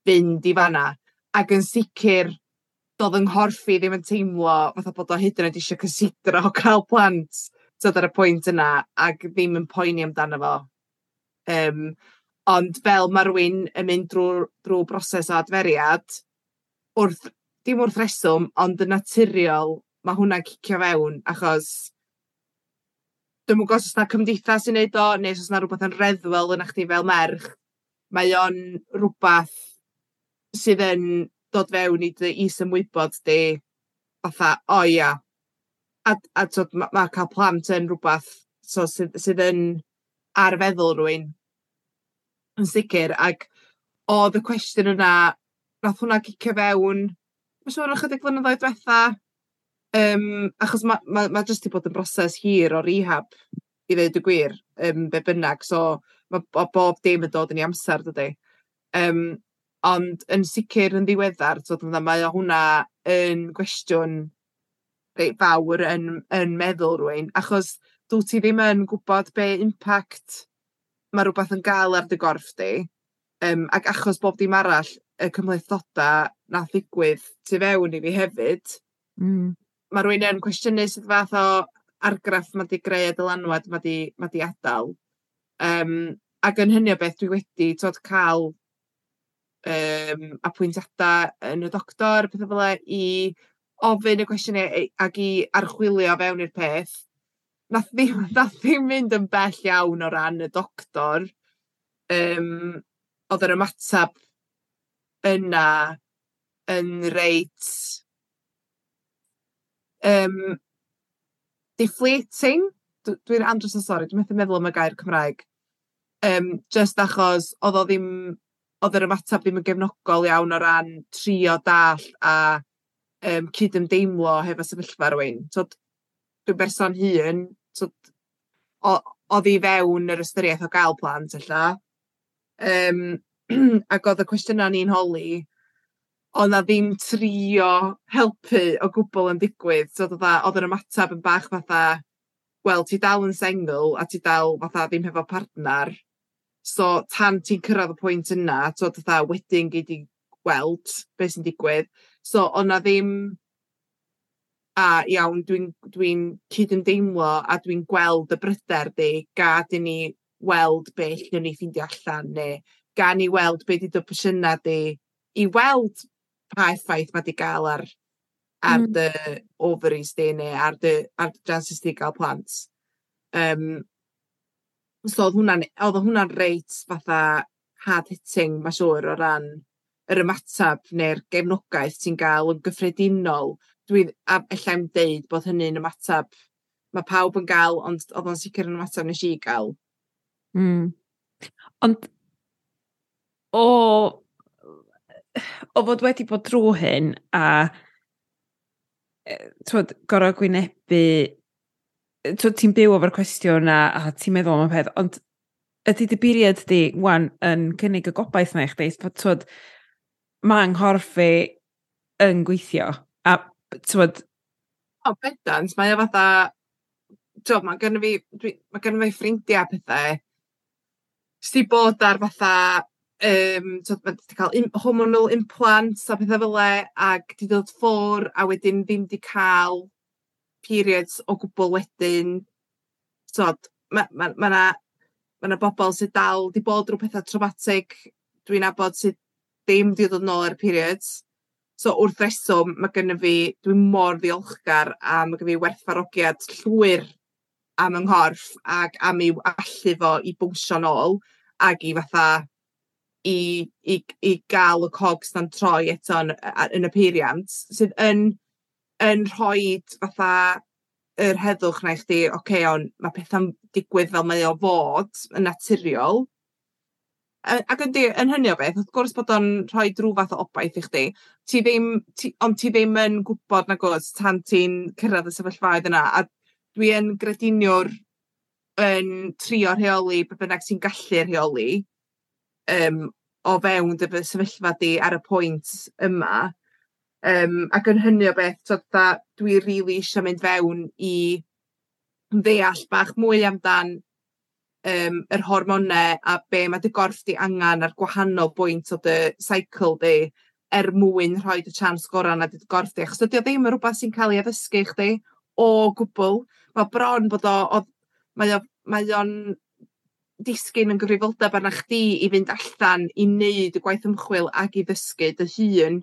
fynd i fanna. Ac yn sicr, doedd yng nghorff i ddim yn teimlo fatha bod o hyd yn oed eisiau cysidro cael plant tyd ar y pwynt yna ac ddim yn poeni amdano fo. Um, ond fel mae rhywun yn mynd drwy, drw broses o adferiad, wrth, dim wrth reswm, ond yn naturiol, mae hwnna'n cicio fewn, achos dwi'n gwybod os yna cymdeithas sy'n neud o, neu os yna rhywbeth yn reddwel yn chdi fel merch, mae o'n rhywbeth sydd yn dod fewn i dy is-ymwybod di fatha o ia a a t'od ma' ma' ca'l plant yn rwbath so sydd sydd yn ar feddwl rywun yn sicr. ag o'dd y cwestiwn yna nath hwnna gicio fewn ma' siŵr ychydig flynyddoedd dwetha um, achos ma' ma' ma' jyst 'di bod yn broses hir o rehab i ddeud y gwir um, be' bynnag so ma' bo- bob dim yn dod yn ei amser dydi? Um, Ond yn sicr yn ddiweddar t'od fatha mae o hwnna yn gwestiwn reit fawr yn yn meddwl rywun achos dwyt ti ddim yn gwybod be' impact ma' rwbath yn ga'l ar dy gorff di um, ac achos bob dim arall y cymhlethoda nath ddigwydd tu fewn i fi hefyd... mm. ...ma' rywun yn cwestiynu sut fath o argraff ma' 'di greu y dylanwad ma' 'di ma' 'di adal Um, ac yn hynny o beth dwi wedi t'od ca'l yym apwyntiadau yn y doctor, pethe fela i ofyn y cwestiynau ei- ag i archwilio fewn i'r peth. Nath ddim nath ddim mynd yn bell iawn o ran y doctor. Um, oedd yr ymatab yna yn reit um, deflating? Dw dwi'n andros o sori, dwi methu meddwl am y gair Cymraeg. Um, just achos oedd o ddim oedd yr ymateb ddim yn gefnogol iawn o ran trio dall a um, cydymdeimlo hefo sefyllfa rywun. Tod, dwi'n berson hun, tod, oedd i fewn yr ystyriaeth o gael plant, ella. Um, ac oedd y cwestiynau ni'n holi, ond na ddim trio helpu o gwbl yn digwydd. So, oedd yr ymateb yn bach fatha, wel, ti dal yn sengl a ti dal fatha ddim hefo partner, So tan ti'n cyrraedd y pwynt yna, t'od fatha wedyn gei di gweld be sy'n digwydd. So o' 'na ddim a iawn dwi'n dwi'n cydymdeimlo a dwi'n gweld y bryder di, gad i ni weld be allwn ni ffeindio allan ne' ga ni weld be 'di dy opsiyna di i weld pa effaith ma' 'di ga'l ar ar mm. dy ovaries di ne' ar dy ar dy chances di ga'l plant. Um, So odd hwnna'n odd hwnna'n reit fatha hard hitting ma' siŵr o ran yr ymatab ne'r gefnogaeth ti'n ga'l yn gyffredinol Dwi a ellai'm deud bod hynny'n ymatab ma' pawb yn ga'l ond odd o'n sicir yn ymatab nesh i ga'l. Mm. Ond o o fod wedi bod drw hyn a e, t'wod gor'o' gwynebu ti'n byw efo'r cwestiwn a, a ti'n meddwl am y peth, ond ydy dy buriad di, wan, yn cynnig y gobaith na i chdi, bod twyd, mae nghorff i yn gweithio, a twyd... O, bedans, mae o fatha, twyd, mae gynnu fi, mae gynnu fi ffrindiau pethau, sti bod ar fatha, um, twyd, mae wedi cael hormonal implants a pethau fel e, ac wedi dod ffwr, a wedyn ddim di cael periods o gwbl wedyn t'od ma' ma' ma' 'na ma' 'na bobol sy dal 'di bod drw petha traumatic dwi'n nabod sy ddim 'di dod nôl ar periods. So wrth reswm ma' gynno fi dwi mor ddiolchgar a ma' gyn fi werthfawrogiad llwyr am yng nghorff ag am i'w allu fo i bownsio nôl ag i fatha i i i ga'l y cogs 'na'n troi eto yn a- yn y peiriant sydd yn yn rhoid fatha yr heddwch 'na i chdi oce o'n ma' petha'n digwydd fel mae o fod yn naturiol. Yy ac yndi yn hynny o beth wrth gwrs bod o'n rhoi drwy fath o obaith i chdi ti ddim ti ond ti ddim yn gwybod na nagwyt tan ti'n cyrraedd y sefyllfaoedd yna a dwi yn grediniwr yn trio rheoli be' bynnag sy'n gallu rheoli um, o fewn dy fy sefyllfa di ar y pwynt yma. Um, ac yn hynny o beth so, da, dwi rili isio mynd fewn i ddeall bach mwy amdan um, yr hormonau a be' mae dy gorff di angen ar gwahanol bwynt o dy cycle di er mwyn rhoi dy tsians gorau 'na dy gorff di achos dydi o ddim yn rhywbeth sy'n cael ei addysgu chdi o gwbl. Mae bron bod o o mae o'n mae o'n disgyn yn gyfrifoldeb arna chdi i fynd allan i wneud y gwaith ymchwil ac i ddysgu dy hun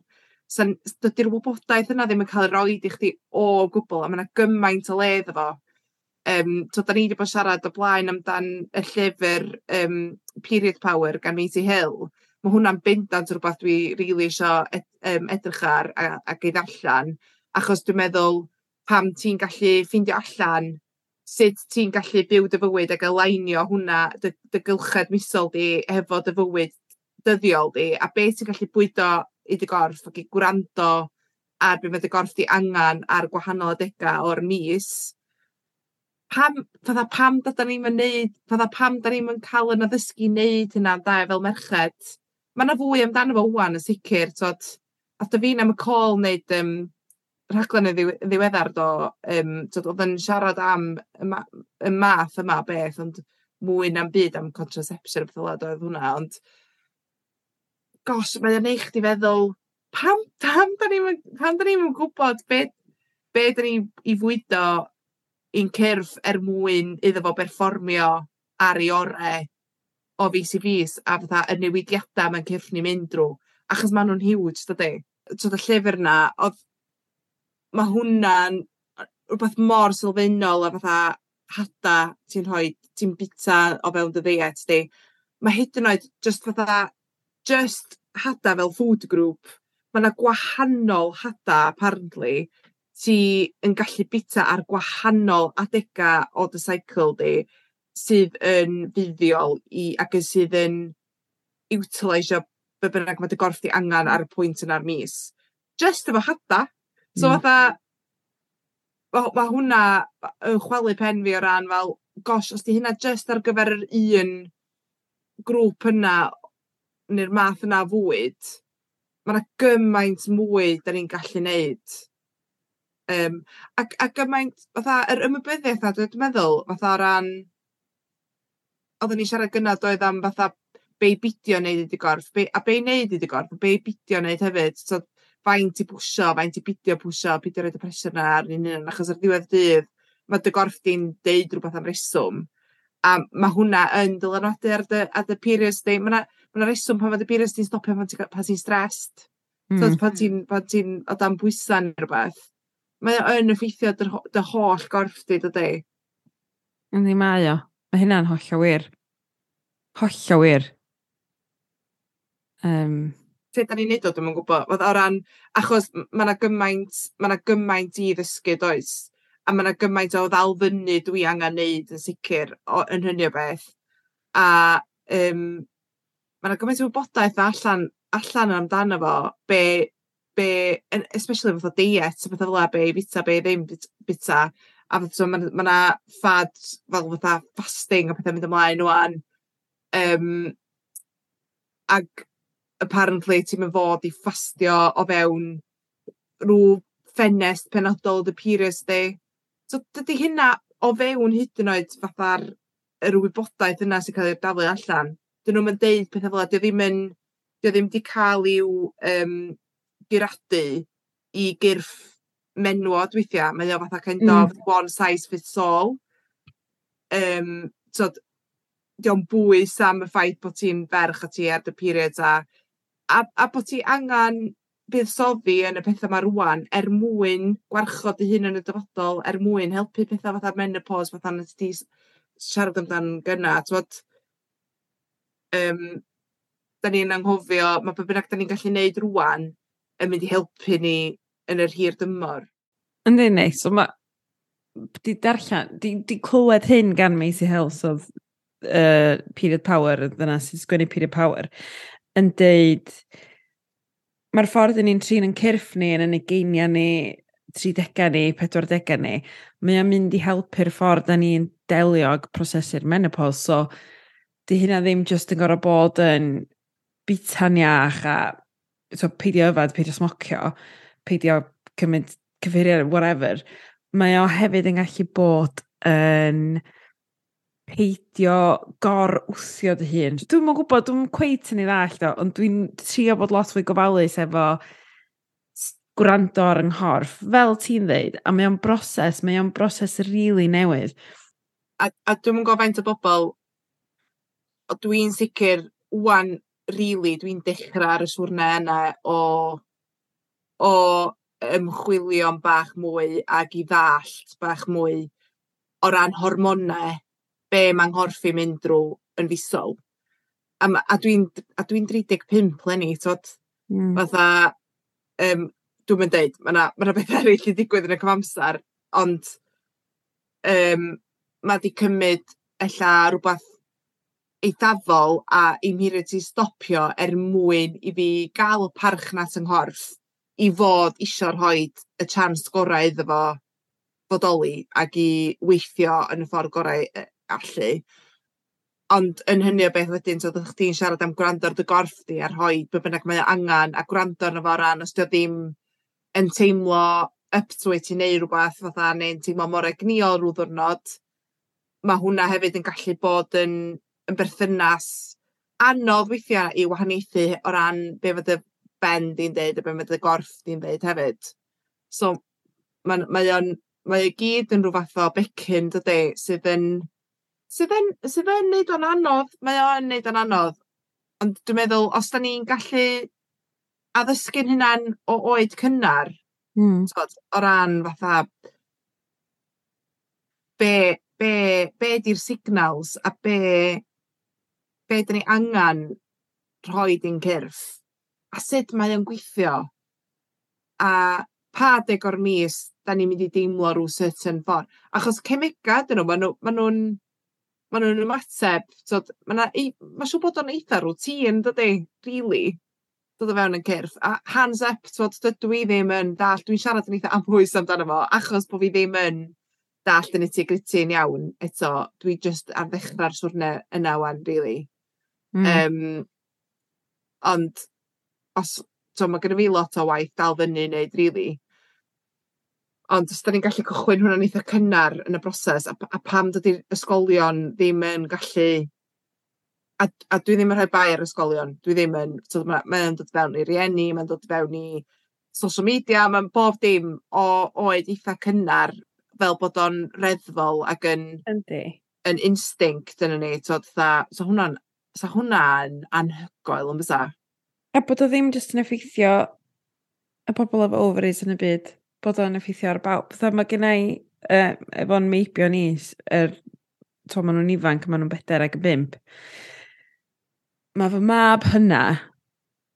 dydy'r wybodaeth yna ddim yn cael ei roid i chdi o gwbl a mae yna gymaint o ledd efo. Um, so, da ni wedi bod siarad o blaen amdan y llyfr um, Period Power gan Matie Hill Mae hwnna'n bendant rhywbeth dwi rili isio ed- yym edrych ar a ac ei ddarllan achos dwi'n meddwl pam ti'n gallu ffeindio allan sut ti'n gallu byw dy fywyd ac aleinio hwnna dy dy gylched misol di hefo dy fywyd dyddiol di a beth ti'n gallu bwydo i dy gorff ac i gwrando ar beth mae dy gorff di angan ar gwahanol adegau o'r mis, pam, fydda pam da ni'n mynd fydda pam da ni'n mynd cael yn addysgu wneud hynna da fel merched. Mae yna fwy amdano fo wwan yn sicr, tod, a dy fi'n am y col wneud um, rhaglen y ddiweddar do, um, tod, oedd yn siarad am y, ma y math yma beth, ond mwy na'n byd am contraception a beth oedd hwnna, ond gos, mae o'n neud chdi feddwl, pam, pam da ni'n pam da ni'n gwybod be, be da ni i fwydo i'n cyrff er mwyn iddo fo berfformio ar ei orau o fus i fus a fatha y newidiadau mae'n cyrff ni'n mynd drwy. Achos maen nhw'n huge, dydy. So, y llyfr na, oedd, mae hwnna'n rhywbeth mor sylfaenol a fatha hada ti'n rhoi, ti'n bita o fewn dy ddeiet di. Mae hyd yn oed, just fatha, just hada fel food group. Mae yna gwahanol hada apparently ti yn gallu bita ar gwahanol adega o dy cycle di sydd yn fuddiol i ac yn sydd yn utilisio be' bynnag mae dy gorff di angen ar y pwynt yna'r mis. Just efo hada. So hmm. fatha mae ma' hwnna yn chwalu pen fi o ran fel gosh os 'di hynna just ar gyfer yr un grŵp yna neu'r math yna fwyd mae yna gymaint mwy da ni'n gallu neud. Um, ac a gymaint fatha yr ymwybyddiaeth 'na dwi'n meddwl fatha o ran oedden ni siarad gynnad oedd am fatha be' i bidio wneud i dy gorff be' a be' i wneud i dy gorff a be' i bidio wneud hefyd. So faint i bwysio, faint i bidio pwsio bidio roed y pressure 'na ar un un, achos ar ddiwedd dydd mae dy gorff di'n deud rhywbeth am reswm a mae hwnna yn dylanwadu ar dy ar dy periods di. Ma' 'na Mae'n reswm pan fod y beirus ti'n stopio pan ti'n pa stressed. Mm. So, pan ti'n hmm. ti o dan bwysau neu rhywbeth. Mae o yn effeithio dy, dy holl gorff di, dydy. Yndi, mae o. Mae hynna'n holl o wir. Holl o wir. Um, Te, da ni'n neud o, dwi'n gwybod. Oedd o ran, achos mae yna gymaint, mae yna gymaint i ddysgu, does? A mae yna gymaint o ddalfynu dwi angen neud yn sicr o, yn hynny o beth. A um, mae yna gymaint o wybodaeth allan, allan amdano fo, be, be, especially fath o diet, a bethau fel be i bita, be ddim bita, a fath so, mae yna ffad fel fatha fasting a pethau mynd ymlaen o'n, um, ag apparently ti'n mynd fod i ffastio o fewn rhyw ffenest penodol dy periods di. So dydy hynna o fewn hyd yn oed fatha'r yr wybodaeth yna sy'n cael ei daflu allan. 'dyn nhw'n deud pethau fel 'a 'di ddim yn dy ddim 'di cael i'w um, guradu i gyrff menwod weithiau. mae o fatha kind of mm. one size fits all. Um, so, 'di o'm bwys am y ffaith bod ti'n ferch a ti ar dy periods a a a bod ti angen buddsoddi yn y pethau mae rwan er mwyn gwarchod dy hun yn y dyfodol er mwyn helpu pethau fatha menopause fatha nes ti siarad amdan gynna t'mod? um, da ni'n anghofio mae be' bynnag da ni'n gallu neud rwan yn mynd i helpu ni yn yr hir dymor. Yndi neis so mae... di darllen, di, di clywed hyn gan Macy Hills oedd uh, Period Power, dyna sy'n sgwennu Period Power, yn deud mae'r ffordd yn ni'n trin yn cyrff ni, yn y geinia ni, 30au ni, 40au ni, mae o'n mynd i helpu'r ffordd da ni'n delio ag prosesu'r menopause. So, di hynna ddim just yn gorau bod yn bitan iach a so, peidio yfad, peidio smocio, peidio cymryd cyfeiriad, whatever. Mae o hefyd yn gallu bod yn peidio gor wthio dy hun. Dwi'n mwyn gwybod, dwi'n cweit yn ei ddall, do, ond dwi'n trio bod lot fwy gofalus efo gwrando ar yng nghorff, fel ti'n dweud, a mae o'n broses, mae o'n broses rili really newydd. A, a dwi'n gofaint o bobl Dwi'n sicr, ŵan really, dwi'n dechrau ar y siwrne yna o o ymchwilio'n bach mwy ac i ddallt bach mwy o ran hormonau be' mae'n nghorff mynd drwy yn fusol. A a dwi'n dwi 35 dri leni t'od? Mm. Fatha um, dwi'n mynd dweud, ma' 'na ma' 'na betha eryll yn digwydd yn y cyfamser, ond um, mae 'di cymryd ella rhywbeth eithafol a i mi reit stopio er mwyn i fi gael y parchnas yng nghorff i fod isio rhoi y chans gorau iddo fo fodoli ac i weithio yn y ffordd gorau allu. Ond yn hynny o beth wedyn so oddach chi'n siarad am gwrando ar dy gorff di a rhoid be' bynnag mae angen angan a gwrando arno fo ran os 'di ddim yn teimlo up to it i neu' rhywbeth fatha neu'n teimlo mor egniol rhyw ddwrnod, mae hwnna hefyd yn gallu bod yn yn berthynas anodd weithiau i wahaniaethu o ran be fod y ben di'n deud a be fod y gorff di'n deud hefyd. So, mae, mae, on, mae o gyd yn rhyw fath o becyn, dydy, sydd yn, sydd yn, sydd yn neud o'n anodd, mae o'n neud o'n anodd. Ond dwi'n meddwl, os da ni'n gallu addysgu'n hynna'n o oed cynnar, mm. tod, o ran fatha be, be, be di'r signals a be be dyn ni angen rhoi i'n cyrff, a sut mae o'n gweithio, a pa deg o'r mis da ni'n mynd i deimlo rhyw certain ffordd. Achos cemega, dyn nhw, maen nhw'n ma nhw maen nhw'n ymateb, tod, maen ma siw bod o'n eitha rŵtín, dydy, really, dod o fewn yn cyrff. A hands up, tod, dydw i ddim yn dall, dwi'n siarad yn eitha amhwys amdano fo, achos bod fi ddim yn dall yn y tegrity'n iawn, eto, dwi just ar ddechrau'r siwrne yna wan, really. Mm. Yym ond os t'o' ma' gynno fi lot o waith dal fyny i neud rili ond os da ni'n gallu cychwyn hwnna'n eitha cynnar yn y broses a a pam dydi'r ysgolion ddim yn gallu a a dwi ddim yn rhoi bai ar ysgolion dwi ddim yn So, mae'n ma' dod fewn i rieni mae'n dod fewn i social media mae'n bob dim o oed eitha cynnar fel bod o'n reddfol ac yn... Yndi. ...yn instinct yn ni So, so hwnna'n sa hwnna'n anhygoel yn bysa. A bod o ddim jyst yn effeithio y pobl efo ovaries yn y byd, bod o'n effeithio ar bawb. Fytha mae gen i, uh, efo'n meibio ni, er, to maen nhw'n ifanc, maen nhw'n bedair ag y bimp. Mae fy mab hynna,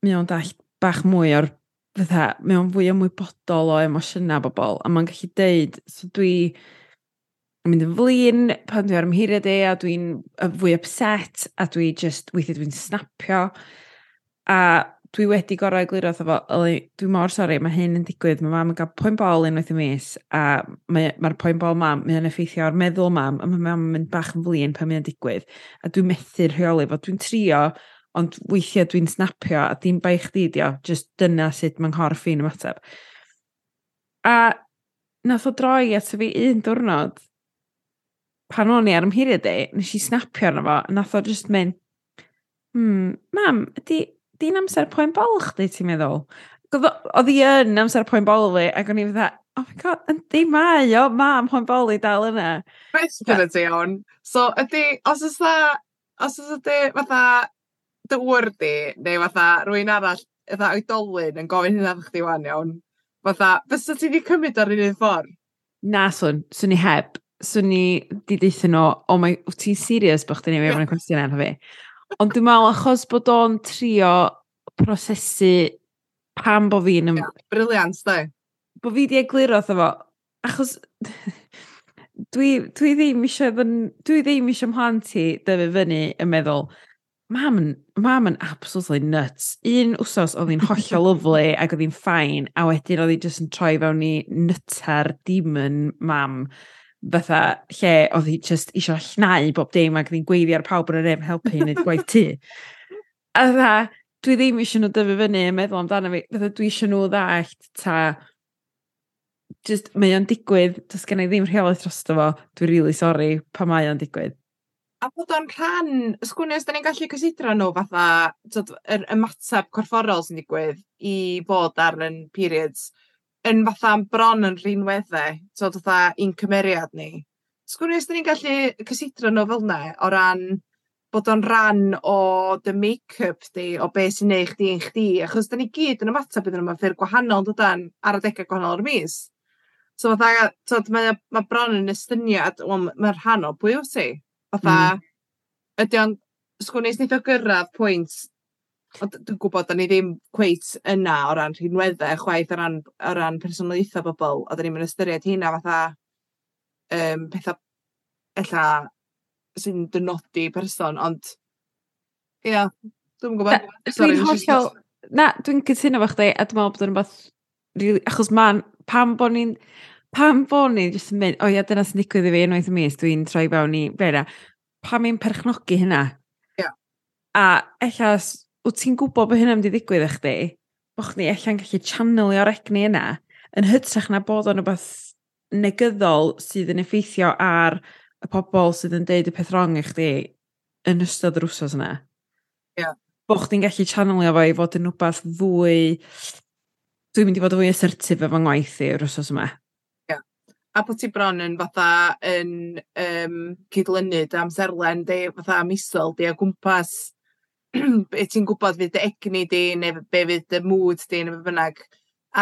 mi o'n dall bach mwy o'r fytha, mae o'n fwy o mwybodol o emosiynau bobl, a mae'n gallu deud, so dwi yn mynd yn flin pan dwi ar ymhiriad i a dwi'n fwy upset a dwi just, weithiau dwi'n snapio. A dwi wedi gorau egluro wrtho fo, dwi mor sori, mae hyn yn digwydd, mae mam yn cael poen bol unwaith y mis, a mae'r mae poen bol mam, mae o'n effeithio ar meddwl mam, a mae mam yn mynd bach yn flin pan mae'n digwydd, a dwi'n methu rheoli fo, dwi'n trio, ond weithiau dwi'n snapio, a dim bai chdi dio, just dyna sut mae'n nghorff i'n ymateb. A nath o droi at fi un diwrnod, pan o'n i ar ymheirio di, nes i snapio arno fo, nath o just mynd, hmm, mam, di, di'n amser poen bol chdi, ti'n meddwl? Oedd hi yn amser poen bol fi, ac o'n i fydda, oh my god, yndi mai, o, mam, poen bol i dal yna. Cwestiwn ydy iawn. So, ydy, os oes dda, os oes ydy, fatha, dy wr di, neu fatha, rwy'n arall, fatha, oedolyn yn gofyn hynna chdi wan iawn, fatha, fysa ti wedi cymryd ar un ffordd? Na, swn, swn i heb swn i di deithio nhw, o mae, wyt ti'n serious bod chdi'n ei mewn yeah. cwestiwn ar fi? Ond dwi'n meddwl achos bod o'n trio prosesu pam bo fi'n... Yeah, briliant, da. Bo fi di egluro wrtho fo. Achos dwi, dwi ddim eisiau dwi ddim eisiau mhlant i dyfu fyny yn meddwl, mam mam yn absolutely nuts. Un wsos oedd hi'n hollol lyflu ac oedd hi'n ffain, a wedyn oedd hi jyst yn troi fewn i nytar demon mam fatha lle oedd hi just eisiau llnau bob dim ac oedd hi'n gweiddi ar pawb yn yr ef helpu i wneud gwaith tu. A dda, dwi ddim eisiau nhw dyfu fyny yn meddwl amdano fi, fatha dwi eisiau nhw ddallt ta just mae o'n digwydd, does gen i ddim rheolaeth drosto fo, dwi'n really sorry pa mae o'n digwydd. A bod o'n rhan, sgwni os da ni'n gallu cysidro nhw fatha, dod, yr ymateb corfforol sy'n digwydd i fod ar yn periods yn fatha bron yn rhinweddau, so fatha un cymeriad ni, sgwrs os 'dan ni'n gallu cysidro nhw fel yna o ran bod o'n rhan o dy make-up di o be' sy'n neud chdi yn chdi achos da ni gyd yn ymateb iddyn nhw mewn ffyrdd gwahanol dydan ar adega gwahanol o'r mis. So fatha t'od mae o ma' bron yn estyniad wel ma'n rhan o pwy wt ti fatha mm. ydy o'n sgwn i os neith o gyrradd pwynt Dwi'n gwybod, da ni ddim cweit yna o ran rhinweddau chwaith o ran, o ran personolaethau bobl, a da ni'n mynd ystyried hynna fatha um, pethau ella sy'n dynodi person, ond ia, dwi'n gwybod. Dwi'n hollol, na, dwi'n cytuno fo chdi, a dwi'n meddwl bod yn rhywbeth, really, achos man, pam bod ni'n, pam bod ni'n jyst yn mynd, o ia, dyna sy'n digwydd i fi unwaith y mis, dwi'n troi fewn i, bera, pam i'n perchnogi hynna? Ia. Yeah. A ella, wyt ti'n gwybod bod hynna'n mynd i ddigwydd eich di, bod chdi allan gallu channelio'r egni yna, yn hytrach na bod o'n rhywbeth negyddol sydd yn effeithio ar y pobl sydd yn deud y peth rong i chdi yn ystod yr wsos yna. Yeah. Bo chdi'n gallu channelio fo i fod yn rhywbeth fwy... Dwi'n mynd i fod yn fwy assertif efo ngwaith i yr wsos yma. Yeah. A bod ti bron yn fatha yn um, cydlynu dy amserlen di, fatha misol di o gwmpas be' ti'n gwybod fydd dy egni di neu be' fydd dy mood di neu be' bynnag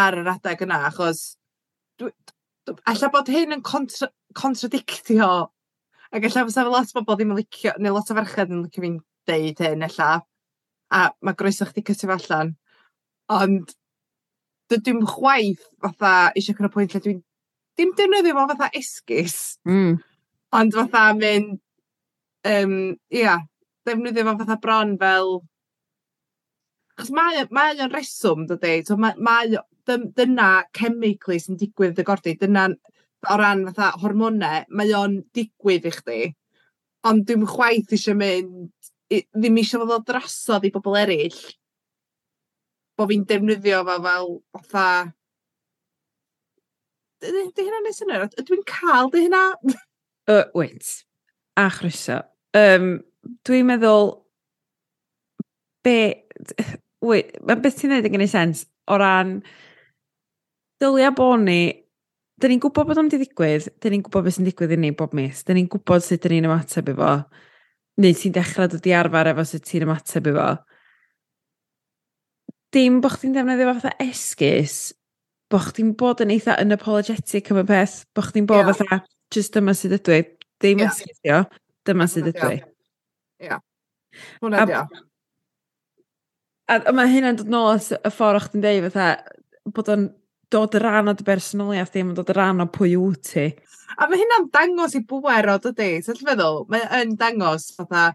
ar yr adeg yna achos alla bod hyn yn contra- contradictio ac alla fysa 'na lot o bobol ddim yn licio neu lot o ferched yn licio fi'n deud hyn alla, a mae groeso chdi cytio allan ond dydw chwaith fatha eisiau cyrraedd pwynt lle dwi'n dim defnyddio fo fatha esgus... mm. ...ond fatha mynd um, ia defnyddio fo fatha bron fel... Chos mae, mae o'n reswm, dydy? So, mae, mae, dyna chemically sy'n digwydd dy gordi, dyna o ran fatha hormonau, mae o'n digwydd i chdi. Ond dwi'n chwaith eisiau mynd, ddim eisiau fod o drasodd i bobl eraill, bod fi'n defnyddio fo fel fatha... Dy hynna'n neud syniad? Dwi'n cael dy hynna? Uh, wait. A chryso. Um, dwi'n meddwl, be, wait, mae beth ti'n neud yn gynnu sens o ran dylia bod ni Dyn ni'n gwybod bod o'n di ddigwydd, dyn ni'n gwybod beth sy'n digwydd i ni bob mis, dyn ni'n gwybod sut dyn ni'n ymateb i fo, neu ti'n dechrau dod i arfer efo sut ti'n ymateb i fo. Dim bod chdi'n defnyddio fatha esgus, bod chdi'n bod yn eitha yn apologetic am y peth, bod chdi'n bod yeah. fatha, just dyma sydd ydw i, ddim yeah. esgusio, dyma sydd ydw i. Yeah. Ia. Hwna di o. A mae hynna'n dod nôl at y ffordd o'ch ti'n deud fatha, bod o'n dod y ran o dy bersonoliaeth ddim yn dod y ran o pwy wyt ti. A mae hynna'n dangos i bwer o dydy, ti'n feddwl? Mae yn dangos fatha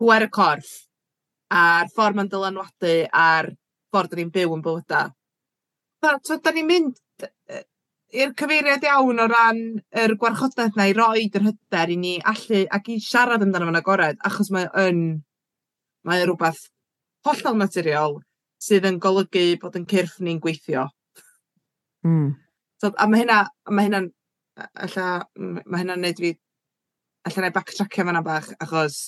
bwer y corff a'r ffordd mae'n dylanwadu a'r ffordd ni'n byw yn bywydau. Da, so, da ni'n mynd i'r cyfeiriad iawn o ran yr gwarchodaeth na i roi yr hyder i ni allu ac i siarad amdano fo'n agored, achos mae yn, mae yn rhywbeth hollol naturiol sydd yn golygu bod yn cyrff ni'n gweithio. Mm. So, a mae hynna, mae hynna'n, alla, mae hynna'n neud fi, alla i backtrackio fan'na bach, achos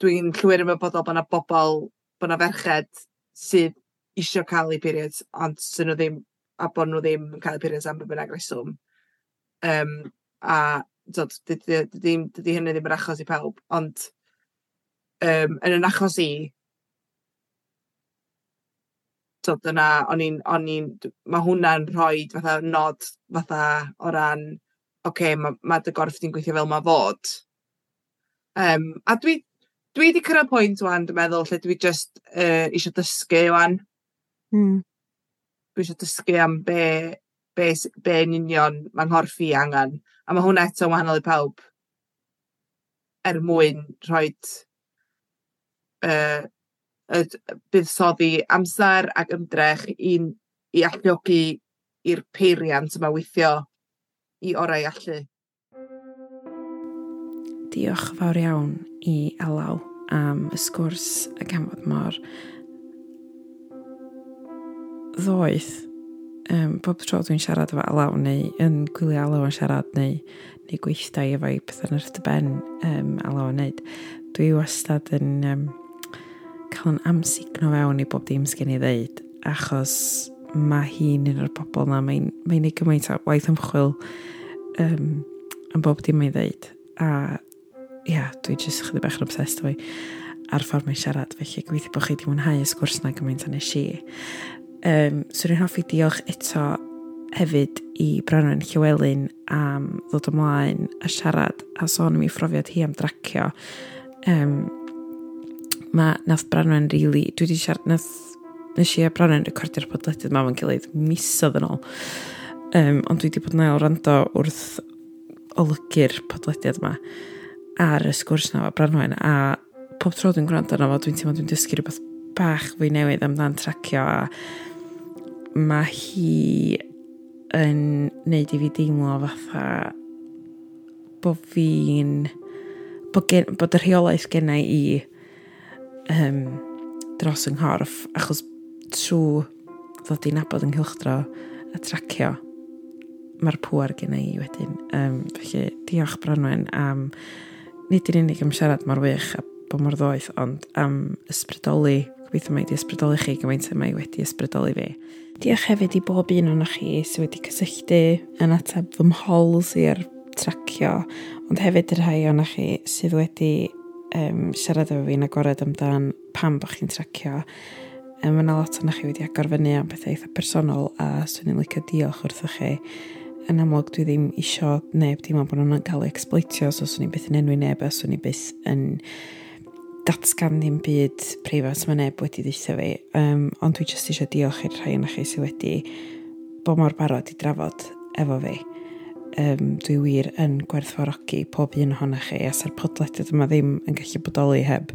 dwi'n llwyr ymwybodol bod yna bobl, bod yna ferched sydd isio cael eu periods, ond sy'n nhw ddim a bod nhw ddim yn cael appearance am be bynnag reswm. Um, a dod, dydy, dydy, dydy hynny ddim yn achos i pawb, ond um, yn yn achos i, dod yna, o'n i'n, o'n i'n, mae hwnna'n rhoi fatha nod fatha o ran, oce, okay, mae ma dy gorff di'n gweithio fel mae fod. Um, a dwi, dwi wedi cyrraedd pwynt wan, dwi'n meddwl, lle dwi just uh, eisiau dysgu wan. Mm dwi eisiau dysgu am be' be' s- be' yn union mae nghorff i angen. a mae hwnna eto wahanol i pawb er mwyn rhoi uh, y buddsoddi amser ac ymdrech i, i alluogi i'r peiriant yma weithio i orau allu. Diolch fawr iawn i Alaw am y sgwrs ac am fod mor ddoeth um, bob tro dwi'n siarad efo alaw neu yn gwylio alaw yn siarad neu, neu gweithdau i pethau yn ystod ben um, alaw yn neud dwi wastad yn um, cael yn amsugno fewn i bob dim sgen i ddeud achos mae hi'n un o'r bobl na mae'n mae ei gymaint o waith ymchwil um, am bob dim mae'n ddeud a ia, yeah, dwi jyst chydig bach yn obsessed efo ar ffordd mae'n siarad felly gweithio bod chi wedi mwynhau y sgwrs na gymaint a nes i. Um, so rwy'n hoffi diolch eto hefyd i Branwen Llywelyn am ddod ymlaen a siarad a sôn am ei phrofiad hi am dracio. Um, mae nath Branwen rili, really, dwi wedi siarad, nath, nes i a Branwen recordio'r podledydd mam yn gilydd misodd yn ôl. Um, ond dwi wedi bod yn ail rando wrth olygu'r podlediad yma ar y sgwrs na o Branwen a pob tro dwi'n gwrando arno fo dwi'n teimlo dwi'n dysgu rhywbeth bach fwy newydd amdan tracio a mae hi yn neud i fi deimlo fatha bod fi'n bod, gen, bod y rheolaeth gennau i um, dros yng nghorff achos trwy ddod i'n abod yng Nghylchdro a tracio mae'r pŵar gen i wedyn. Um, felly diolch Branwen am nid yn unig am siarad mor wych a bod mor ddoeth, ond am ysbrydoli, gobeithio mae wedi ysbrydoli chi gymaint y mae wedi ysbrydoli fi. Diolch hefyd i bob un o'n chi sydd wedi cysylltu yn ateb fy mhols i'r tracio, ond hefyd yr rhai o'n chi sydd wedi um, siarad efo fi'n agored amdan pam bod chi'n tracio. Um, mae yna lot o'n chi wedi agor fyny am bethau eitha personol a swn i'n licio diolch wrthoch chi yn amlwg dwi ddim isio neb dim ond bod nhw'n cael ei exploitio, so swn i'n byth yn enwi neb a swn i byth yn datgan ddim byd preifat mae neb wedi ddeitha fi, um, ond dwi jyst eisiau diolch i'r rhai yna chi sydd wedi bod mor barod i drafod efo fi. Um, dwi wir yn gwerthfawrogi pob un ohonoch chi, a sa'r podlediad yma ddim yn gallu bodoli heb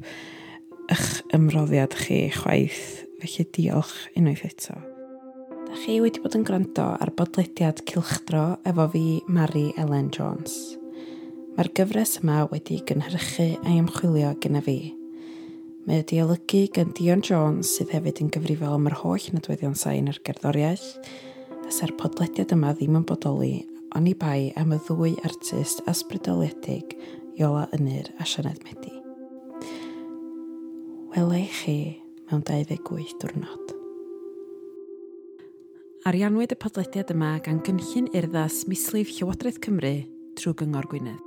eich ymroddiad chi chwaith, felly diolch unwaith eto. Da chi wedi bod yn gwrando ar bodlediad Cilchdro efo fi Mari Ellen Jones. Mae'r gyfres yma wedi gynhyrchu a'i ymchwilio gyda fi, Mae wedi olygu gan Dion Jones sydd hefyd yn gyfrifol am yr holl nodweddion sain ar gerddoriaeth, a sa'r podlediad yma ddim yn bodoli, ond i bai am y ddwy artist ysbrydoliedig Iola Ynyr a Sianed Medi. Welai chi mewn 28 diwrnod. Ariannwyd y podlediad yma gan gynllun urddas Mislif Llywodraeth Cymru trwy Gyngor Gwynedd.